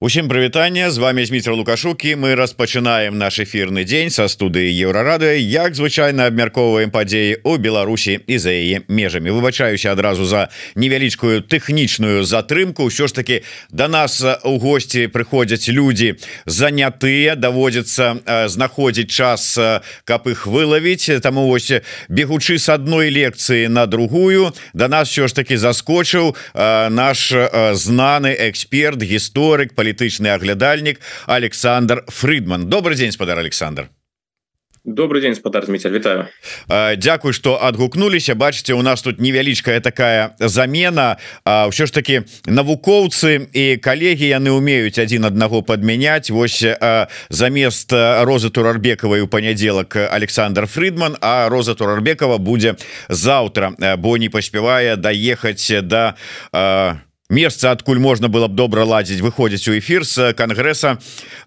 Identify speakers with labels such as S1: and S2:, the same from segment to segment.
S1: Усім прывітання з вами Зміцер лукашукі мы распачынаем наш эфирны дзень са студыі еўрарады як звычайна абмяркоўваем падзеі у Беларусі і за яе межамі выбачаюся адразу за невялічкую тэхнічную затрымку ўсё ж таки до нас у госці прыходзяць людзі занятыя даводзіцца знаходзіць час каб іх вылавіць таму вось бегучы с адной лекцыі на другую до нас все ж таки заскочыў наш знаны эксперт гісторык по палітычны аглядальнік Александр Фридман добрый день спадар Александр.
S2: Добрый день спадар Зміцер вітаю.
S1: Дякую что адгукнуліся. Бачыце у нас тут невялічкая такая замена. Ўсё ж таки навукоўцы і калегі яны умеюць один аднаго подмяняць Вось замест розы турарбекавай у панядзелак Александр Фридман а роза турарбекова будзе заўтра бо не паспявае даехаць да да месца адкуль можна было б добра ладзіць выходзіць у эфир с конгресса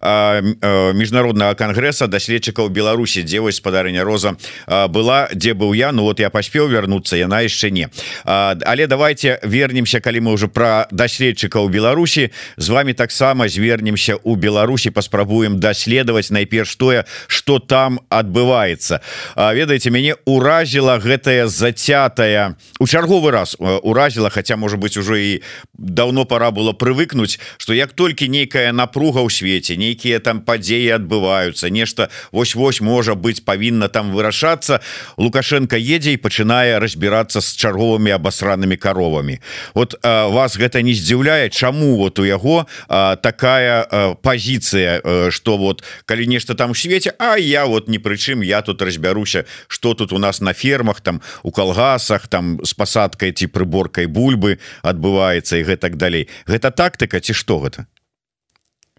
S1: міжнародного конгресса даследчыкаў Беларусі дзе вось спадарыня Роза была дзе быў я. Ну вот я паспеў вярнуцца яна яшчэ не. Але давайте вернемся калі мы уже про даследчыкаў Беларусі. З вами таксама звернемся у Беларусі паспрабуем даследаваць найперш тое что там адбываецца. Ведаеце мяне уразіла гэтая зацятая у чарговы раз уразіла хотя может быть уже і давно пора было прывыкнуць что як толькі нейкая напруга ў свеце нейкія там падзеі адбываюцца нешта вось-вось можа быть павінна там вырашацца лукашенко едзе і пачынае разбірацца з чарговымі абасранымі каровамі. Вот а, вас гэта не здзіўляе чаму вот у яго а, такая пазіцыя что вот калі нешта там у свеце А я вот не прычым я тут разбяруся что тут у нас на фермах там у калгасах там с пасадкай ці прыборкай бульбы адбываецца і гэтак далей. Гэта тактыка ці што гэта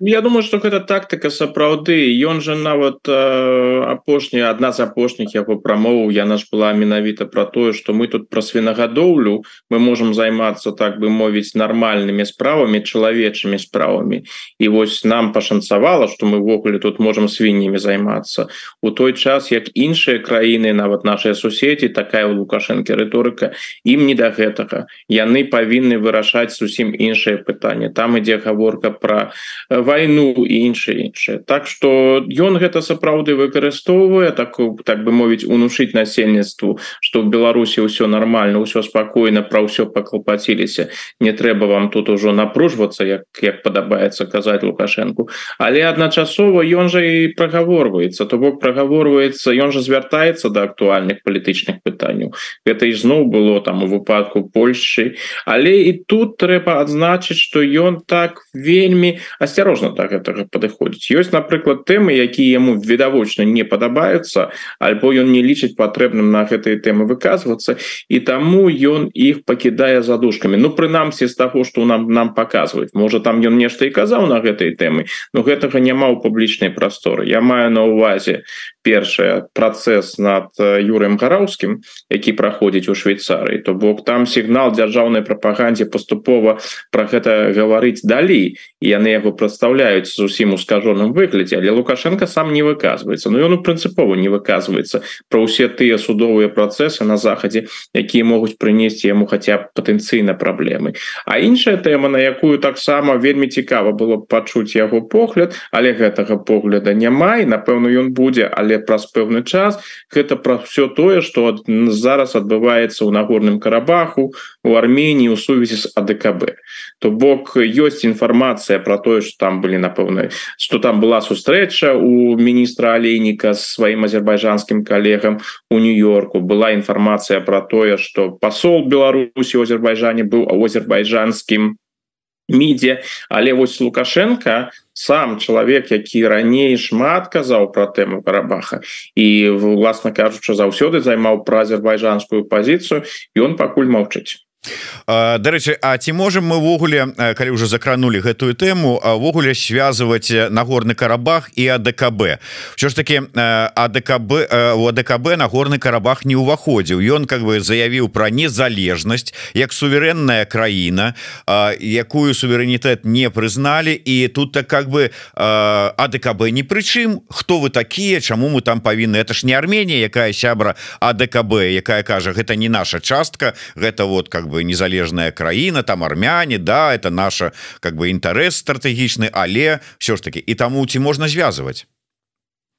S2: Я думаю что гэта тактыка сапраўды ён же нават э, апошні адна з апошніх яго прамоваў яна ж была менавіта про тое что мы тут про свінагадоўлю мы можем займацца так бы мовіць нармальнымі справамі чалавечымі справамі і вось нам пашанцавала что мы ввогуле тут можем свіннімі займацца у той час як іншыя краіны нават нашыя суседзі такая у лукашэнкі рыторыка ім не до гэтага. Яны павінны вырашаць зусім іншае пытанне там ідзе гаворка про войну войну і іншае іншае. Так что ён гэта сапраўды выкарыстоўвае так так бы мовіць унушыць насельніцтву что в Беларусі ўсё нормально ўсё спокойно про ўсё паклопаціліся не трэба вам тут ужо напружвацца як як падабаецца казаць лукашенко але адначасова ён жа і прагаворваецца. То бок прагаворваецца ён жа звяртаецца до актуальных палітычных пытанняў. Гэта ізноў было там у выпадку Польшчы. Але і тут трэба адзначыць что ён так вельмі можна так гэтага падыходзіць ёсць напрыклад тэмы якія яму відавочна не падабаюцца альбо ён не лічыць патрэбным на гэтые тэмы выказвацца і таму ён іх пакідае задушками Ну прынамсі з таго что нам нам показваюць можа там ён нешта і казаў на гэтай тэмы но гэтага няма ў публічнай прасторы Я маю на увазе першае працэс над юрым гараўскім які праходзіць у Швейцарыі то бок там сігнал дзяржаўнай прапагандзе паступова про гэта гаварыць далей яны яго прадстаўляюць зусім ускажоным выглядзе але лукашенко сам не выказваецца но ён у прынцыпова не выказваецца про ўсе тыя судовыя працэсы на захадзе якія могуць прынесці яму хаця патэнцыйна праблемы а іншая тэма на якую таксама вельмі цікава было пачуць яго погляд але гэтага погляда няма і напэўна ён будзе але праз пэўны час гэта пра все тое что зараз адбываецца ў нагорным карабаху у армении у сувязі з адКб то бок ёсць інфармацыя про тое что там былі напэўны что там была сустрэча у міністра алейніка з сваім азербайджанскім калегам у нью-йорку. Была інфармацыя про тое что посол беларусі у азербайджане быў у азербайджанскім мідзе. Але вось лукашенко сам чалавек які раней шмат казаў про тэму карабаха і власна кажучы заўсёды займаў пра азербайджанскую пазіцыю он пакуль маўчыць
S1: Дарэчы А ці можем мы ввогуле калі уже закранули гэтую тэму ввогуле связывать нагорны карабах і АДКБ що ж таки АДКБ у АДКБ нагорны карабах не ўваходзіў. Ён как бы заявіў про незалежнасць як суверенная краіна якую суверэнітэт не прызналі і тут так как бы АДКБ не прычым хто вы такія чаму мы там павінны? Это ж не Арменія якая сябра АДКБ якая кажа гэта не наша частка гэта вот как бы бы незалежная краіна там армяне да это наша как бы інтарэс стратэгічны але все ж таки і таму ці можна звязывать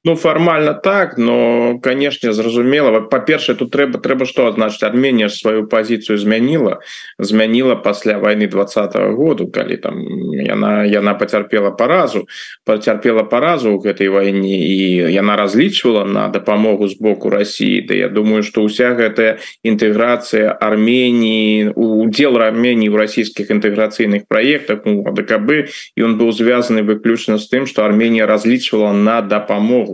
S2: Ну формально так но конечно зразумела по-першае тут трэба трэба что значит Армения сваю позицию змяніла змяніла пасля войны двадцатого году калі там яна яна поцярпела паразу поцярпела паразу у гэтай войне і яна разлічвала на дапамогу з боку России. Да я думаю что уся гэтая інтэграцыя Армении удел Армении в расійскіх інтэграцыйных проектах ну, ДКБ ён быў звязаны выключна з тым что Армения разлічвала на дапамогу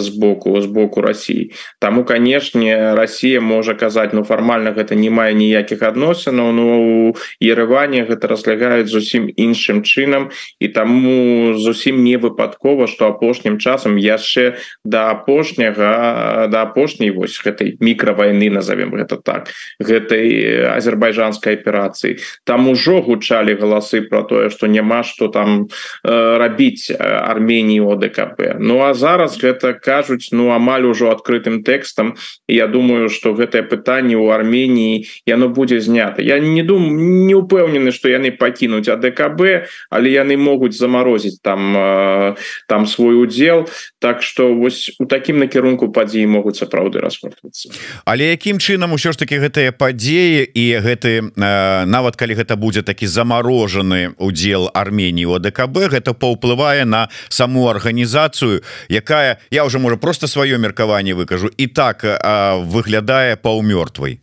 S2: сбоку сбоку России. Тому конечно Россия можа казаць Ну формально гэта не мае ніякіх адносінаў Ну ерыванне гэта разлягаюць зусім іншым чынам і таму зусім не выпадкова что апошнім часам яшчэ да апошняга да апошняй вось гэтай мікравайны назовем гэта так гэтай азербайджанской аперацыі там ужо гучалі галасы про тое что няма что там э, рабіць Армении ОДКБ Ну а зараз гэта кажуць ну амаль ужо адкрытым тэкстам я думаю что гэтае пытанне у Армении яно будзе знята я не думаю не упэўнены что яны пакінуць АДКБ але яны могуць заморозить там э, там свой удзел. Так что вось у таким накірунку падзеі могуць сапраўды распортвацца
S1: але якім чынам усё ж таки гэтыя падзеі і гэты э, нават калі гэта будзе такі заморожаны удзел Армении у АДКБ гэта паўплывае на саму арганізацыю якая я уже можа просто сваё меркаванне выкажу і так выглядае паўмёртвай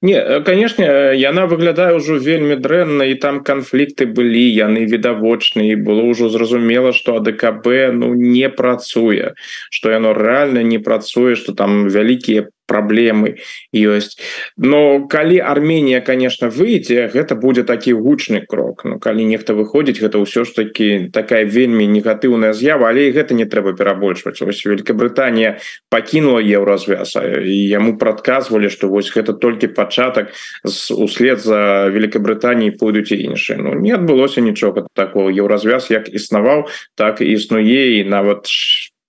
S2: Не конечно яна выглядае ўжо вельмі дрэнна і там канфлікты былі яны відавочныя было ўжо зразумела что АДКБ ну не працуе что яно реально не працуе что там вялікія проблемы ёсць. Но калі Армения конечно выйдзе гэта будзе такі гучны крок. Ну калі нехта выходзіць гэта ўсё ж таки такая вельмі негатыўная з'ява але і гэта не трэба перабольшваць. Ось Великабрытанія пакінула еўразвяз і яму прадказвалі что вось гэта толькі пачатак услед за Великабрытаніей пойдуць і іншыя. Ну не адбылося нічога такого. Еўразвяз як існаваў так і існуе і нават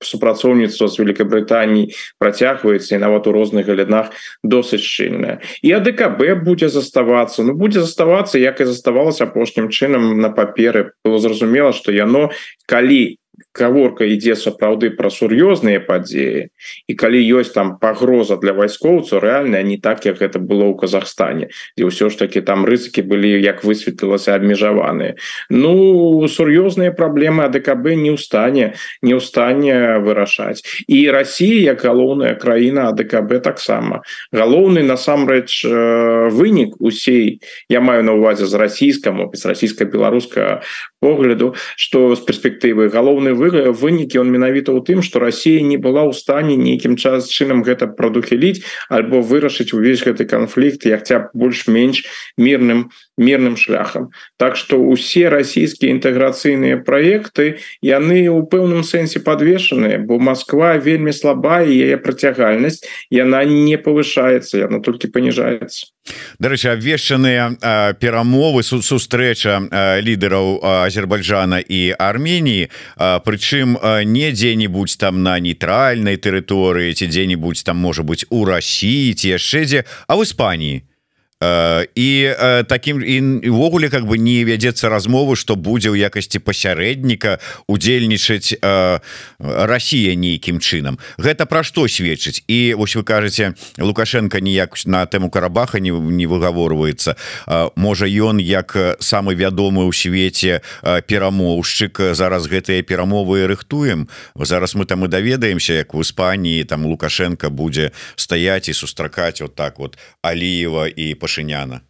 S2: супрацоўніцтва з Великабрытаніі працягваецца і нават у розных галінах досыць шчыльная. І АДКБ будзе заставацца. Ну будзе заставацца як і заставалася апошнім чынам на паперы. Было зразумела что яно калі гаворка ідзе сапраўды пра сур'ёзныя падзеі і калі ёсць там пагроза для вайскоўцу рэальная не так як гэта было ў Казахстане і ўсё ж таки там рызыкі былі як высветлілася абмежаваныя Ну сур'ёзныя праблемы АДКБ не ў стане не ў стане вырашаць і Росія як галоўная краіна АДКБ таксама галоўны насамрэч вынік усей я маю на увазе з расійскаму без расійска-беларуска погляду что з перспектывы галоўны вынікі он менавіта ў тым что Россия не была ў стане нейкім час чынам гэта прадухіліць альбо вырашыць увесь гэты канфлікт якця больш-менш мірным мірным шляхам. Так что усе расійскія інтэграцыйныя проекты яны у пэўным сэнсе подвешаныя бо Москва вельмі слабая яе працягальнасць яна не повышается яна толькі паніжаецца
S1: Дарэчы абвешчаныя перамовы су сустрэча лідараў Азербайджана і Арменії Прычым не дзе-нибудь там на нейтральнай тэрыторыі ці дзе-нибудь там можа быть у Росіі ці яшчэ дзе а в Іспаніі і таким івогуле как бы не вядзецца размовы что будзе ў якасці пасярэдніка удзельнічаць Россия нейкім чынам гэта пра што сведчыць? І вось вы кажаце лукашенко ніяк на тэму карабаха не, не выгаворваецца. Можа ён як самы вядомы ў свеце перамоўшчык зараз гэтыя перамовы рыхтуем. Зараз мы там і даведаемся як в Іспаніі там лукашенко будзе стаять і сустракаць вот так вот Аліева і по пашыняна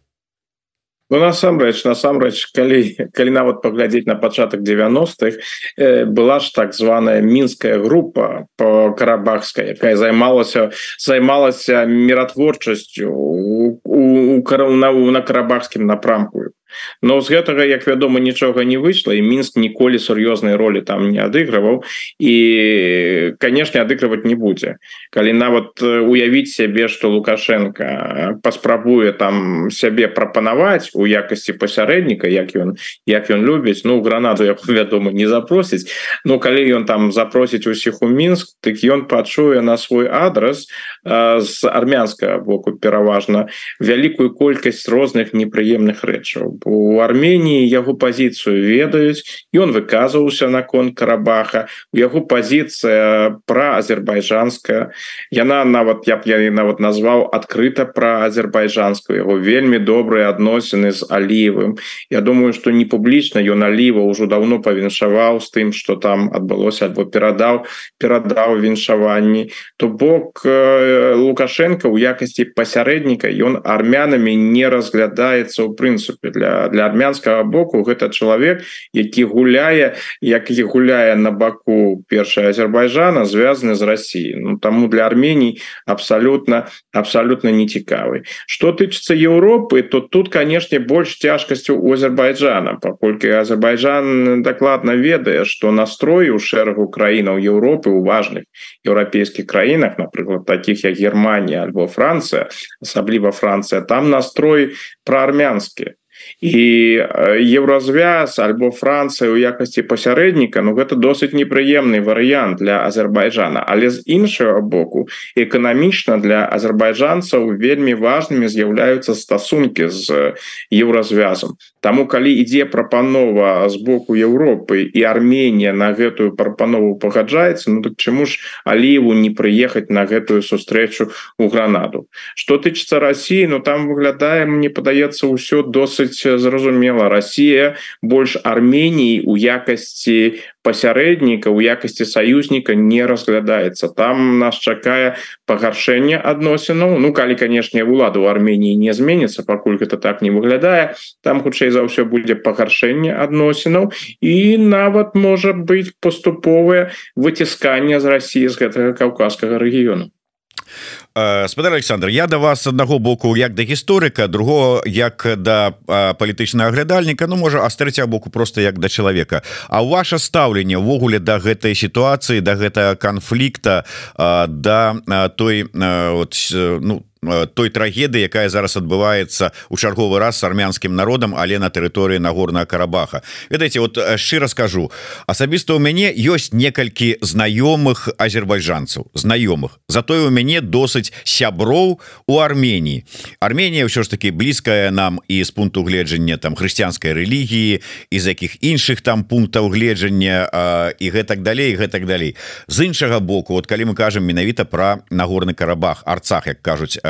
S2: Ну, насамрэч насамрэч калі калі нават паглядзець на пачатак 90-х э, была ж так званая мінская група по карабахская якая займалася займалася міратворчасцю у, у, у, на, на карабахскім напрамку но з гэтага як вядома нічога не выйшла і мінск ніколі сур'ёзнай ролі там не адыгрываў. І канешне адыгрываць не будзе. Калі нават уявіць сябе что лукашенко паспрабуе там сябе прапанаваць у якасці пасярэдніка як ён як ён любіць ну гранаду як вядома не запросіць. Ну калі ён там запросіць усіх у мінск так ён пачуе на свой адрес з армянскага боку пераважна вялікую колькасць розных непрыемных рэчаў у Армении яго позицию ведаюць ён выказываўся наконт карабаха у яго позиция про азербайджанская яна нават я б я нават назваў открыто про азербайджанскую его вельмі добрые адносіны з алівым Я думаю что не публічна ён аліва ўжо давно павіншаваў з тым что там адбылося альбо перадаў перадаў віншаванні то бок э, лукашенко у якасці пасярэдніка ён армянамі не разглядаецца ў прынцыпе для для армянскага боку гэта чалавек які гуляе як і гуляе на баку першая Азербайджана звязаны з Росіі Ну таму для Арменій абсалютна абсалютна не цікавы что тычыцца Еўропы то тут канешне больш цяжкасцю у Азербайджана паколькі Азербайджан дакладна ведае что настрою шэрагу краінаў Еўропы у важных еўрапейскіх краінах напрыклад таких як Германія альбо Францыя асабліва Францыя там настрой про армянскі і еўразвяз альбо Францыя у якасці пасярэдніка Ну гэта досыць непрыемны варыянт для Азербайджана. Але з іншага боку эканамічна для азербайджанцаў вельмі важнымі з'яўляюцца стасункі з еўразвязам Таму калі ідзе прапанова з боку Еўропы і Арменія на гэтую прапанову пагаджаецца Ну так чаму ж аліву не прыехаць на гэтую сустрэчу у гранаду? Что тычыцца Росіі Ну там выглядае мне падаецца ўсё досыць зразумела Россия больш Армении у якасці пасярэдніка у якасці саюзніка не разглядаецца там нас чакае пагаршэнне адносінаў Ну калі канешне улада у Армении не зменится пакуль гэта так не выглядае там хутчэй за ўсё будзе пагаршэнне адносінаў і нават можа быть паступовае выцісканне з России з гэтага каўказскага рэгіёну
S1: спадар Александр я да вас аднаго боку як да гісторыка другого як да палітычнага аглядальніка Ну можа а з трэцяга боку просто як да чалавека А ваше стаўленне ўвогуле да гэтай сітуацыі да гэтага канфлікта да той вот, ну Э, той трагедыі якая зараз адбываецца у чарговы раз с армянскім народам але на тэрыторыі нагорная карабаха. Ведаеце вот э, шчыра скажу асабіста у мяне ёсць некалькі знаёмых азербайджанцаў знаёмых. Затое у мяне досыць сяброў у Армении Армения ўсё ж таки блізкая нам і з пункту гледжання там хрысціянскай рэлігіі из якіх іншых там пунктаў гледжання і гэтак далей гэтак далей. З іншага боку вот калі мы кажам менавіта про нагорны карабах арцах як кажуць Э,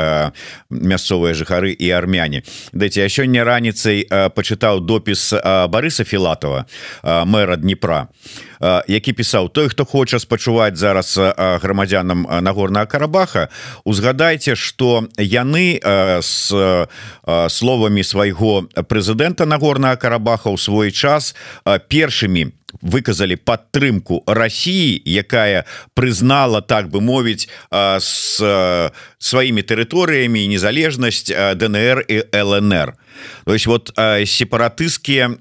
S1: мясцовыя жыхары і армяне. Дайте я сёння раніцай э, пачытаў допіс э, Барыса філатова мэра Дніпра які пісаў той хто хоча спачуваць зараз грамадзянам нагорнага карабаха узгадайце что яны с словамі свайго прэзідэнта нагорнага карабаха ў свой час першымі выказалі падтрымку Росіі якая прызнала так бы мовіць с сваімі тэрыторыямі незалежнасць ДНР і ЛНР то есть вот сепаратысцкія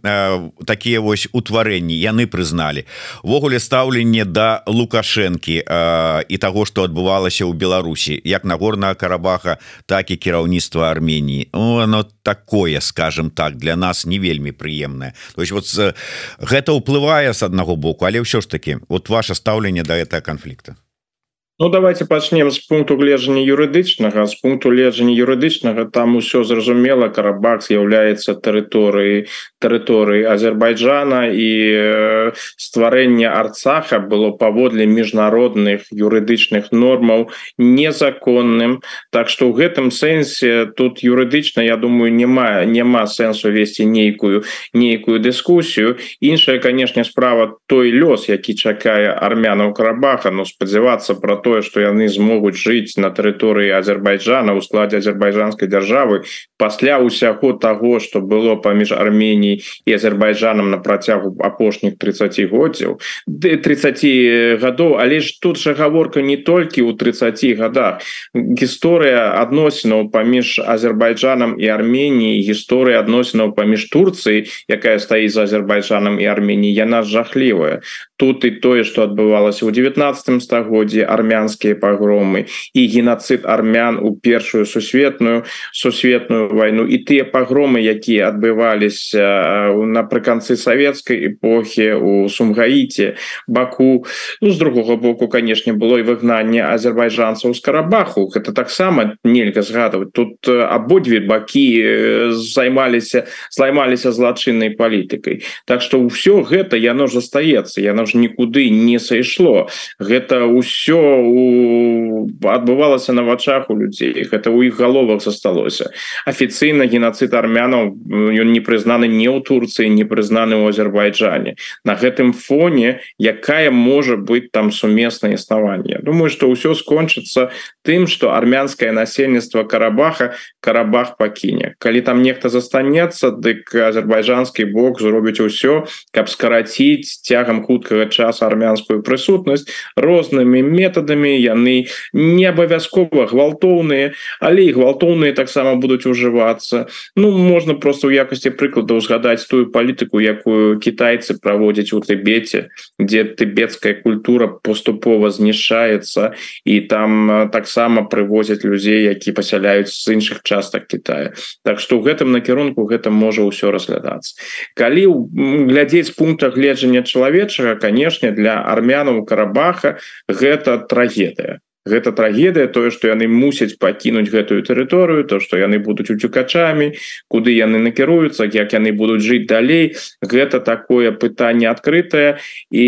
S1: такія вось утварэнні яны прызналі ввогуле стаўленне да лукашэнкі і таго что адбывалася ў Беларусі як нагорнага карабаха так і кіраўніцтва Арменії оно такое скажем так для нас не вельмі прыемнае то есть вот гэта ўплывае с аднаго боку але ўсё ж таки вот ваше стаўленне да этого конфликта
S2: Ну давайте пачнем з пункту гледжання юрыдычнага. З пункту леджання юрыдычнага там усё зразумела. Карабах з'яўляецца тэрыторыі тэрыторыі Азербайджана і э, стварэнне арцаха было паводле міжнародных юрыдычных нормаў незаконным. Так што ў гэтым сэнсе тут юрыдычна Я думаю няма няма сэнсу весці нейкую нейкую дыскусію. Іншая канешне справа той лёс які чакае армянаў карабаха. Но спадзявацца про то тое что яны змогуць жыць на тэрыторыі Азербайджана у складзе азербайджанской дзяржавы пасля ўсяго того что было паміж Арменій і Азербайджанам на працягу апошніх 30 годдзяў 30 гадоў але ж тут жа гаворка не толькі ў 30 годах. Гісторыя адносінаў паміж Азербайджанам і Арменіі гісторыя адносінаў паміж Турцыі якая стаіць за Азербайджанам і Арменіі яна жахлівая тут і тое что адбывалася у 19 стагоддзе армянскія пагромы і геноцид армян у першую сусветную сусветную войну і тыя пагромы якія адбываліся напрыканцы савецкай эпохі у сумгаіце баку ну, з другого боку канешне было і выгнанне азербайджанцаў з карабаху. Гэта таксама нельга згадывать тут абодве бакі займаліся займаліся злачыннай палітыкай. Так что ўсё гэта яно застаецца яно ж нікуды не сышло. Гэта ўсё у адбывалася на вачах у людзей гэта у іх галовах засталося. Афіцыйна геноцид армянаў ён не прызнаны не ў Турцыі не прызнаны ў Азербайджане. На гэтым фоне якая можа быть там сумеснае існаванне? Думаю что ўсё скончыцца тым что армянское насельніцтва карабаха карабах пакіне. Калі там нехта застанецца дык азербайджанскі бок зробіць усё каб скараціць цягам хуткага часу армянскую прысутнасць рознымі метадамі яны не абавязкова гвалтоўныя але і гвалтоўныя таксама будуць ужывацца. Ну можна просто ў якасці прыкладаў згадаць тую палітыку якую китайцы праводзяць у тыбеце дзе тыбецкая культура поступова знішаецца і там таксама прывозяць людзей які пасяляюць з іншых частак Китая Так что у гэтым накірунку гэта можа ўсё разглядацца калі глядзець пункта гледжання чалавечага канешне для армянаў карабаха гэта трагедыя гэта трагедыя тое что яны мусяць пакінуць гэтую тэрыторыю то что яны будуць уцюкачамі куды яны накіруюцца як яны будуць жыць далей. Гэта такое пытанне адкрытае. І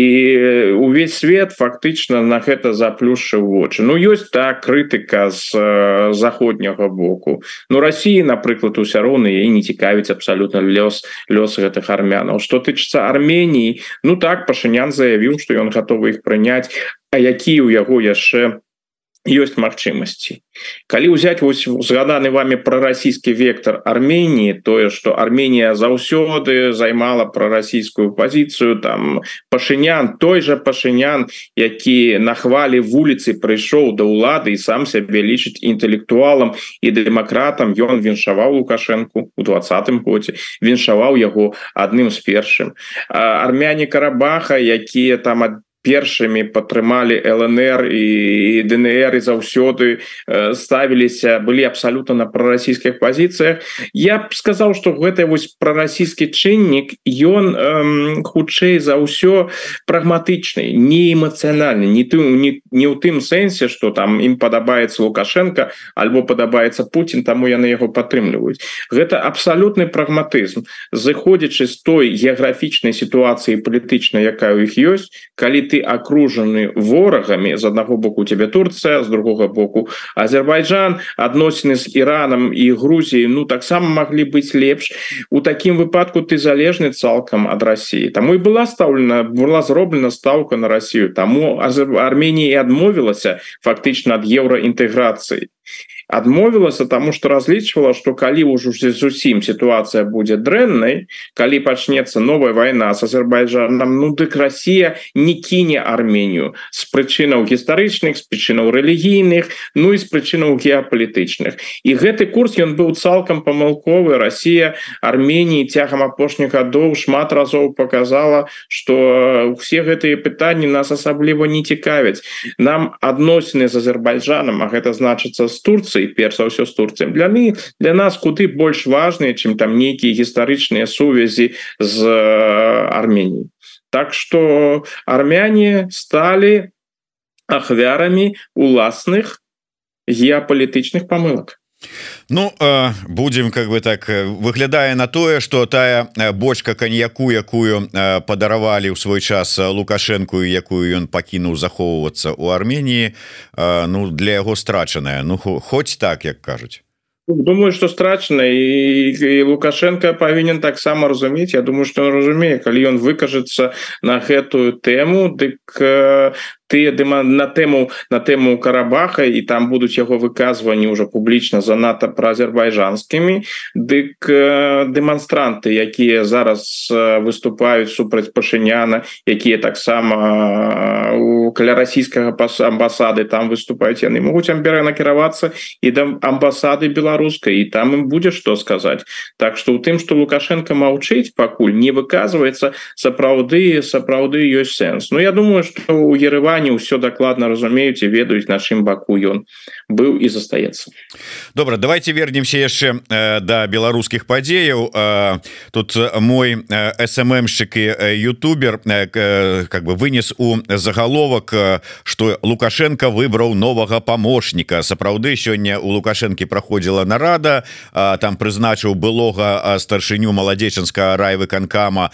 S2: увесь свет фактычна на гэта заплюшчыў вочы. Ну ёсць так крытыка з э, заходняга боку. Ну Росіі напрыклад уся роўна і не цікавіць абсалютна лёс лёс гэтых армянаў. Что тычыцца Арменії Ну так пашынян заявіў что ён гатовы іх прыняць. А які у яго яшчэ ёсць магчымасці калі ўзяць вось згаданы вами прарасійскі вектор Арменії тое что Арменія заўсёды займала прарасійскую пазіцыю там пашынян той же пашынян які нахвалі вуліцы прыйшоў да ўлады і сам сябе лічыць інтэлектуалам і дэмакратам ён віншаваў лукашенко у двадцатым годзе віншаваў яго адным з першым армяне карабаха якія там ад першымі падтрымалі лнр і днр і заўсёды ставіліся былі абсалютна на прарасійскіх пазіцыях. Я б сказаў что гэта вось прарасійскі чыннік ён хутчэй за ўсё прагматычны не эмацыянальны не ты не, не ў тым сэнсе что там ім падабаецца лукашенко альбо падабаецца Путін таму яны яго падтрымліваюць. Гэта абсалютны прагматызм. Зыходзячы з той геаграфічнай сітуацыі палітычнай якая у іх ёсць калі ты ты акружаны ворагамі з аднаго боку тебе Турцыя з другога боку Азербайджан. Адносіны з Іраном і Грузіі ну таксама маглі быць лепш. У такім выпадку ты залежны цалкам ад Росіі таму і была стаўлена была зроблена стаўка на Росію таму Арменія адмовілася фактычна ад еўраінтэграцыі адмовілася тому что разлічвала что калі ўжо зусім сітуацыя будзе дрэннай калі пачнецца новая война с Азербайджаном ну дык Россия не кіне Арменію з прычынаў гістарычных з прычынаў рэлігійных ну і з прычынаў геапалітычных і гэты курс ён быў цалкам памылковы Россия Арменії цягам апошніх гадоў шмат разоў показала что все гэтыя пытанні нас асабліва не цікавяць нам адносіны з Азербайджаном А гэта значыцца з Турцыі Турцыі перш за ўсё з Турцыем для мы для нас куды больш важныя чым там нейкія гістарычныя сувязі з Арменіі Так что армяне сталі ахвярамі уласных геапалітычных памылак
S1: Ну будем как бы так выглядае на тое что тая бочка коньяку якую падаравалі ў свой час лукашенко якую ён пакінуў захоўвацца у Арменії Ну для яго страчаная. Ну хоць так як кажуць.
S2: Думаю что страчана і, і лукашенко павінен таксама разумець Я думаю что он разумее калі ён выкажется на гэтую тэму дык ты на тэму на тэму карабаха і там будуць яго выказванні уже публічна занадта пра азербайджанскімі дык дэманстранты якія зараз выступаюць супраць пашыняна якія таксама у каля расійскага пас амбасады там выступаюць. Яны могуць амбера накіравацца і да амбасады беларускай і там им будзе что сказаць. Так что у тым что лукашенко маўчыць пакуль не выказваецца сапраўды сапраўды ёсць сэнс. Ну я думаю что у ерывані ўсё дакладна разумеюць і ведаюць на чым баку ён быў і застаецца
S1: добра давайте вернемся яшчэ э, да беларускіх падзеяў э, тут мой э, сммщик і э, ютубер э, э, как бы вынес у заголовак что лукашенко выбраў новага помощника. Сапраўды сёння у лукашэнкі проходзіла нарада там прызначыў былога старшыню маладзечанска райвыканкама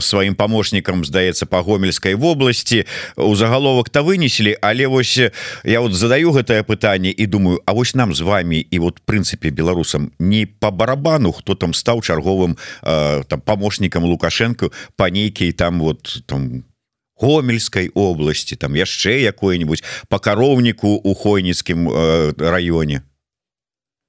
S1: сваім помощникам здаецца по гомельской вобласці у заголовак то вынеслі але вось я вот задаю гэтае пытанне і думаю А вось нам з вами і вот прынцыпе беларусам не по барабану хто там стаў чарговым там помощникам лукашенко по нейкій там вот там гомельской области там яшчэ якое-нибудь по кароўніку у хойніцкім районе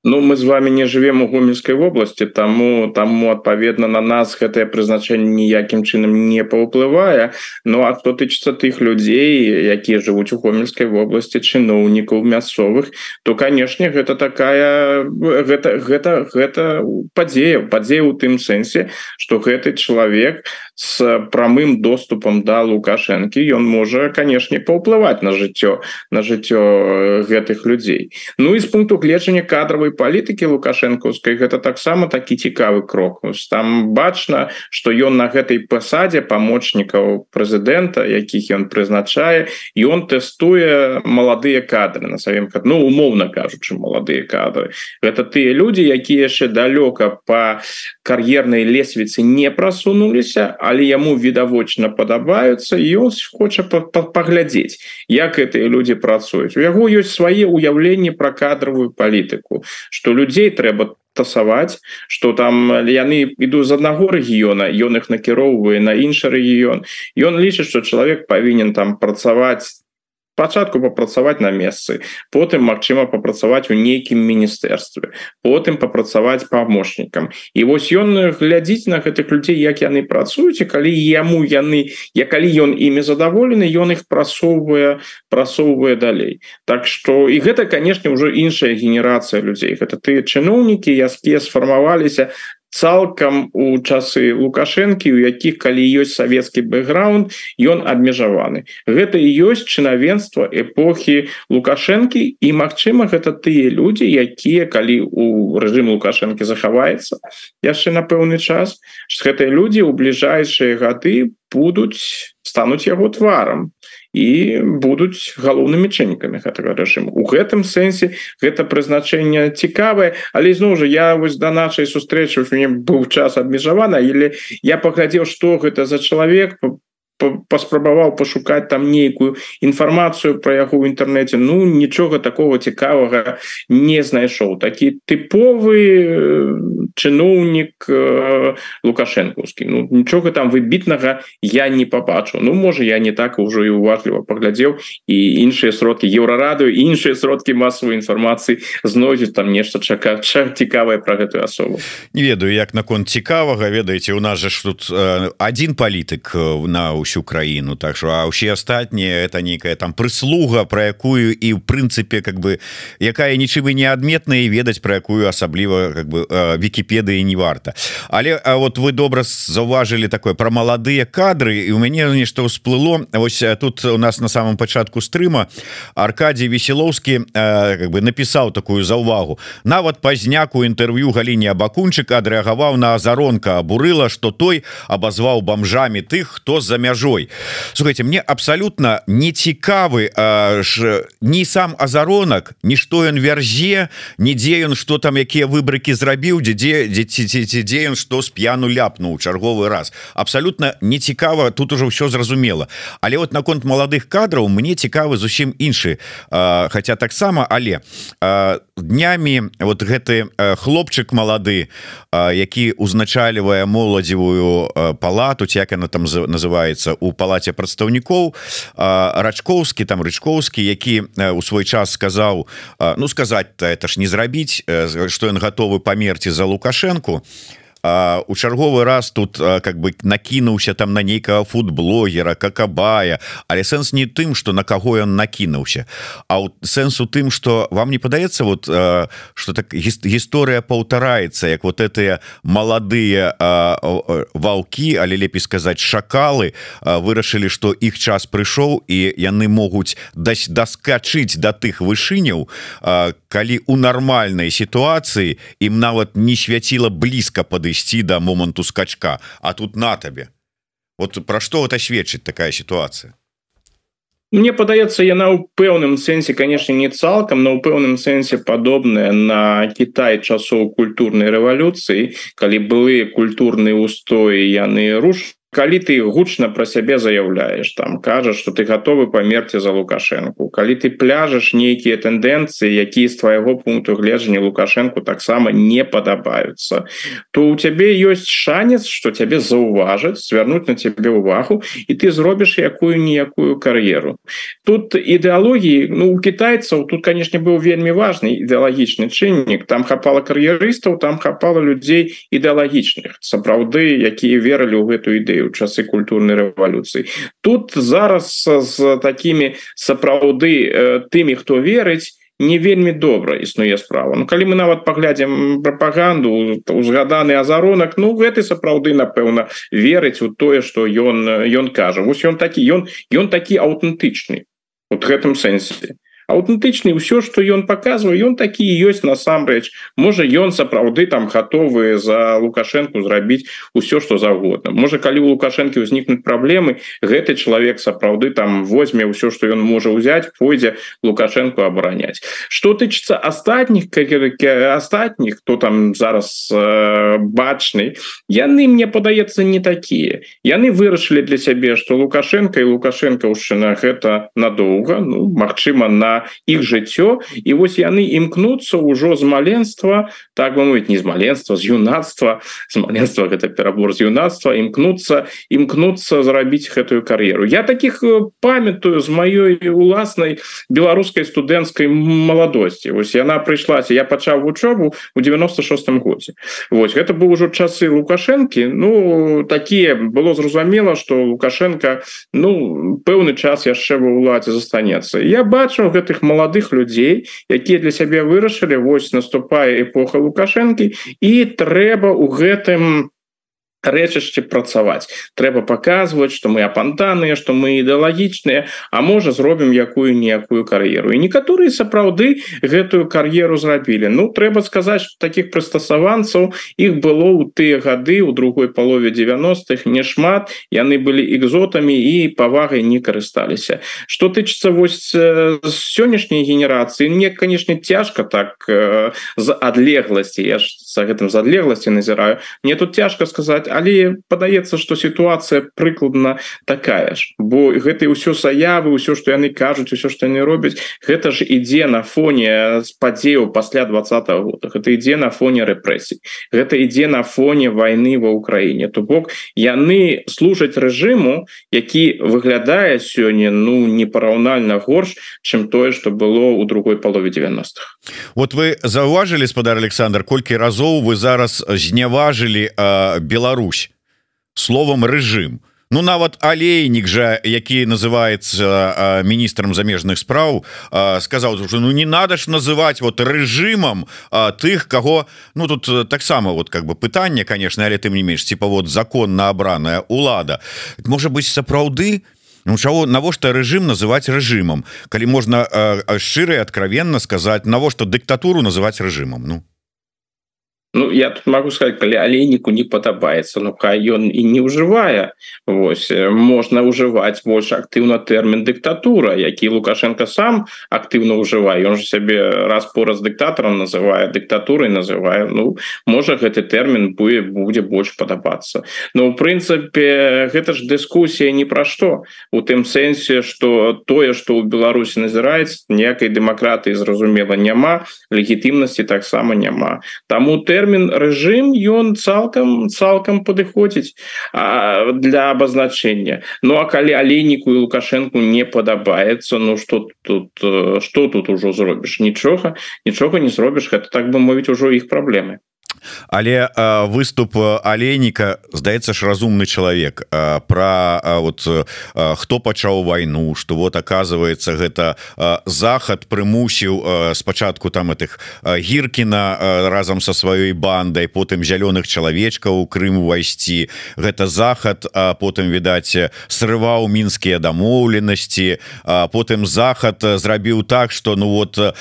S2: Ну мы з вами не живвем у гомельской области тому таму адпаведна на нас гэтае прызначэнне ніякім чынам не паўплывае Ну а кто тычыцца тых людзей якія жывуць у гомельской области чыноўнікаў мясцовых то канешне гэта такая гэта гэта гэта падзея падзея у тым сэнсе что гэты чалавек с прамым доступам да лукашэнкі ён можа канешне паўплываць на жыццё на жыццё гэтых людзей. Ну і з пункту гледжання кадровой кадровой палітыкі лукашэнкаўскай гэта таксама такі цікавы крок. Там бачна что ён на гэтай пасадзе памочнікаў прэзідэнта якіх ён прызначае і он тэстуе маладыя кадры. На сваім ну умоўна кажучы маладыя кадры. Гэта тыя людзі якія яшчэ далёка по кар'ернай лесвіцы не прасунуліся але яму відавочна падабаюцца ён хоча паглядзець як гэтыя людзі працуюць. У яго ёсць свае ўяўленні пра кадровую палітыку что людзей трэба тасаваць что там яны іду з аднаго рэгіёна ён их накіроўвае на іншы рэгіён. Ён лічыць что чалавек павінен там працаваць спачатку папрацаваць на месцы потым Мачыма папрацаваць у нейкім міністэрстве потым папрацаваць памочнікам і вось ён глядзіць на гэтых людзей як яны працуюць і калі яму яны я калі ён імі задаволены ён их прасоўвае прасоўвае далей. Так что і гэта канешне ўжо іншая генерацыя людзей. Гэта тыя чыноўнікі якія сфармаваліся цалкам у часы лукашэнкі у якіх калі ёсць савецкі бэкграунд ён абмежаваны. Гэта і ёсць чынавенства эпохі лукашэнкі і Мачыма гэта тыя людзі якія калі у рэжым лукашэнкі захаваецца яшчэ на пэўны час гэтыя людзі ў бліжайшыя гады будуць стануць яго тварам і будуць галоўнымі чыннікамі гэтага рэжыму у гэтым сэнсе гэта прызначэнне цікавае але зноў жа я вось да нашай сустрэчы мне быў час абмежавана или я паглядзеў што гэта за чалавек паспрабаваў пашукаць там нейкую інфармацыю про яго ў інтэрнэце. Ну нічога такого цікавага не знайшоў. Такі тыповы чыноўнік э, лукашэнкаўскі. Ну нічога там выбітнага я не пабачу Ну можа я не так ужо і уважліва паглядзеў і іншыя сродкі еўрарадыю іншыя сродкі масавай інфармацыі знойдзець там нешта чака цікавае про гэтую асобу.
S1: Не ведаю як наконт цікавага ведаеце у нас же ж тут э, один палітык э, на ўсю ўсю краіну так что а ўсе астатнія это некая там прыслуга про якую і в прынцыпе как бы якая нічым і не адметная ведаць про якую асабліва как бы Вкіпедыі не варта. Але а вот вы добра заўважылі такое про маладыя кадры і у мяне нешта ўсплыло. Ось тут у нас на самом пачатку стрыма Аркадий веселоўскі как бы напісаў такую заўвагу. Нават пазняку інтэрв'ю галіне абакунчыка адрэагаваў на азаронка абурыла что той абазваў бомжамі тых хто за мяжу мяжой слухайте мне абсолютно не цікавы не сам азаронак нішто ён вярзе нідзе ён что там якія выбрыкі зрабіў дзе дзеці дзе ён что с п'яну ляпнуў чарговы раз. Абсолютно не цікава тут уже ўсё зразумела але вот наконт маладых кадраў мне цікавы зусім іншы хотя таксама але днямі вот гэты хлопчык малады які узначальвае моладзевую палату як она там называется знаходзіцца у палаце прадстаўнікоў рачкоўскі там рычкоўскі які у свой час сказаў ну сказаць это ж не зрабіць что ён готовы памерці за лукашенко у чарговы раз тут как бы накінуўся там на нейкага футблогера какабая але сэнс не тым что на каго ён накінуўся А сэнс у тым что вам не падаецца вот что так гісторыя паўтараецца як вот этыя маладыя ваўкі але лепей сказаць шакалы вырашылі что іх час прыйшоў і яны могуць даць даскачыць да тых вышыняў калі у нармальнай сітуацыі ім нават не свяціла блізка пады падысці да моманту скачка. А тут на табе. Вот про что это сведчыць такая ситуация
S2: Мне падаецца яна ў пэўным сэнсе конечно не цалкам но ў пэўным сэнсе падобная на Кітай часоў культурнай рэвалюцыі калі былі культурныя устоі яны руш калі ты гучна про сябе заяўляешь там кажаш что ты готовы памерці за лукашенко калі ты пляжаш нейкія тэндэнцыі якія з твайго пункту гледжання лукашенко таксама не падабаюцца то у цябе ёсць шанец что цябе заўважаць звярнуць на цябе увагу і ты зробіш якую-ніякую кар'еру. Тут ідэалогіі ну у китайцаў тут канешне быў вельмі важный ідэалагічны чыннік. Там хапала кар'ерыстаў там хапала людзей ідэалагічных сапраўды якія верылі ў гэтую ідэю у часы культурнай рэвалюцыі тут зараз з такими сапраўды тымі хто верыць не вельмі добра існуе справа Ну калі мы нават паглядзім прапаганду узгаданы азаронак Ну гэты сапраўды напэўна верыць у тое что ён ён кажа. Вось ён такі ён ён такі аўтэнтычны. Вот гэтым сэнсе аўтэнтычны ўсё что ён показвае ён такі ёсць насамрэч можа ён сапраўды там гатовы за лукашенко зрабіць усё что заўгодна можа калі у лукашэнкі ўзнікнуць праблемы гэты чалавек сапраўды там возьме ўсё что ён можа ўзяць пойдзе лукашенко абараняць что тычыцца астатніх астатніх кто там зараз э, бачны яны мне падаецца не такія яны вырашылі для сябе что лукашенко і лукашенкаўшчына гэта надоўга ну Мачыма на іх жыццё і вось яны імкнуцца ўжо з маленства так бы мовіць не з маленства з юнацтва з маленства гэта перабор з юнацтва імкнуцца імкнуцца зрабіць гэтую кар'еру. Я таких памятаю з маёй уласнай беларускай студэнцкай маладосці. Вось яна прыйшлася я пачаў вучобу у 96 годзе. Вось гэта быў ужо часы лукашэнкі. Ну такія было зразумела что лукашенко ну пэўны час яшчэ ва ўладзе застанецца. Я бачу гэта гэтых маладых людзей якія для сябе вырашылі вось наступае эпоха лукашэнкі і трэба у гэтым рэчышчы працаваць. Трэба паказваць што мы апантаныя што мы ідэалагічныя А можа зробім якую-ніякую кар'еру. І некаторыя сапраўды гэтую кар'еру зрабілі. Ну трэба сказаць таких прыстасаванцаў іх было ў тыя гады у другой палове 90-х немат яны былі экзотамі і павагай не карысталіся. Что тычыцца вось сённяшняй генерацыі мне канешне цяжка так з адлегласці. Я ж за гэтым з адлегласці назіраю. Мне тут цяжка сказаць але падаецца что сітуацыя прыкладна такая ж. Бо гэты ўсё заявы ўсё что яны кажуць усё что яны робяць гэта ж ідзе на фоне з падзеяў пасля двадцатого года. Гэта ідзе на фоне рэпрэсій. Гэта ідзе на фоне войны ва ўкраіне. То бок яны служаць рэжыму які выглядае сёння ну непараўнальна горш чым тое что было у другой палове 90-х
S1: вот вы заўважылі спадар Александр колькі разоў вы зараз зняважылі Беларусь Беларусь. Словом режим. Ну нават алейнік жа які называется міністрам замежных спраў сказаў уже ну не надо ж называть вот режимом тых кого ну тут таксама вот как бы пытанне конечно але ты не менш типа вот законно абраная улада. Может быть сапраўды Ну чаго навошта режим называть режимом? Калі можна шчыра откровенно сказать навошта дыктатуру называть режимом? Ну
S2: Ну я тут могу сказать калі алейніку не падабаецца Ну хай ён і не ўжывае Вось можна ўжываць больш актыўна тэрмін дыктатура які лукашенко сам актыўна ўжывае он же сябе раз по раз дыктатарам называе дыктатурай называе Ну можа гэты тэрмін будзе будзе больш падабацца Ну у прынцыпе гэта ж дыскусія ні пра што у тым сэнсе что тое что ў Беларусі назіраецца ніякай дэмакратыі зразумела няма легітымнасці таксама няма. Таму ты тэрмін рэжым ён цалкам цалкам падыходзіць для абазначэння Ну а калі алейніку і лукашэнку не падабаецца Ну что тут что тут ужо зробіш нічога нічога не зробіш гэта так бы мовіць ужо іх праблемы
S1: але э, выступ алейніка здаецца ж разумны чалавек. Э, про вот э, хто пачаў вайну что вот оказывается гэта э, захад прымусіў э, спачатку там этих э, гіркіна э, разам со сваёй бандай потым зялёных чалавечкаў у Крым увайсці. Гэта захад а потым відаць срываў мінскія дамоўленасці. Потым захад зрабіў так что ну вот э,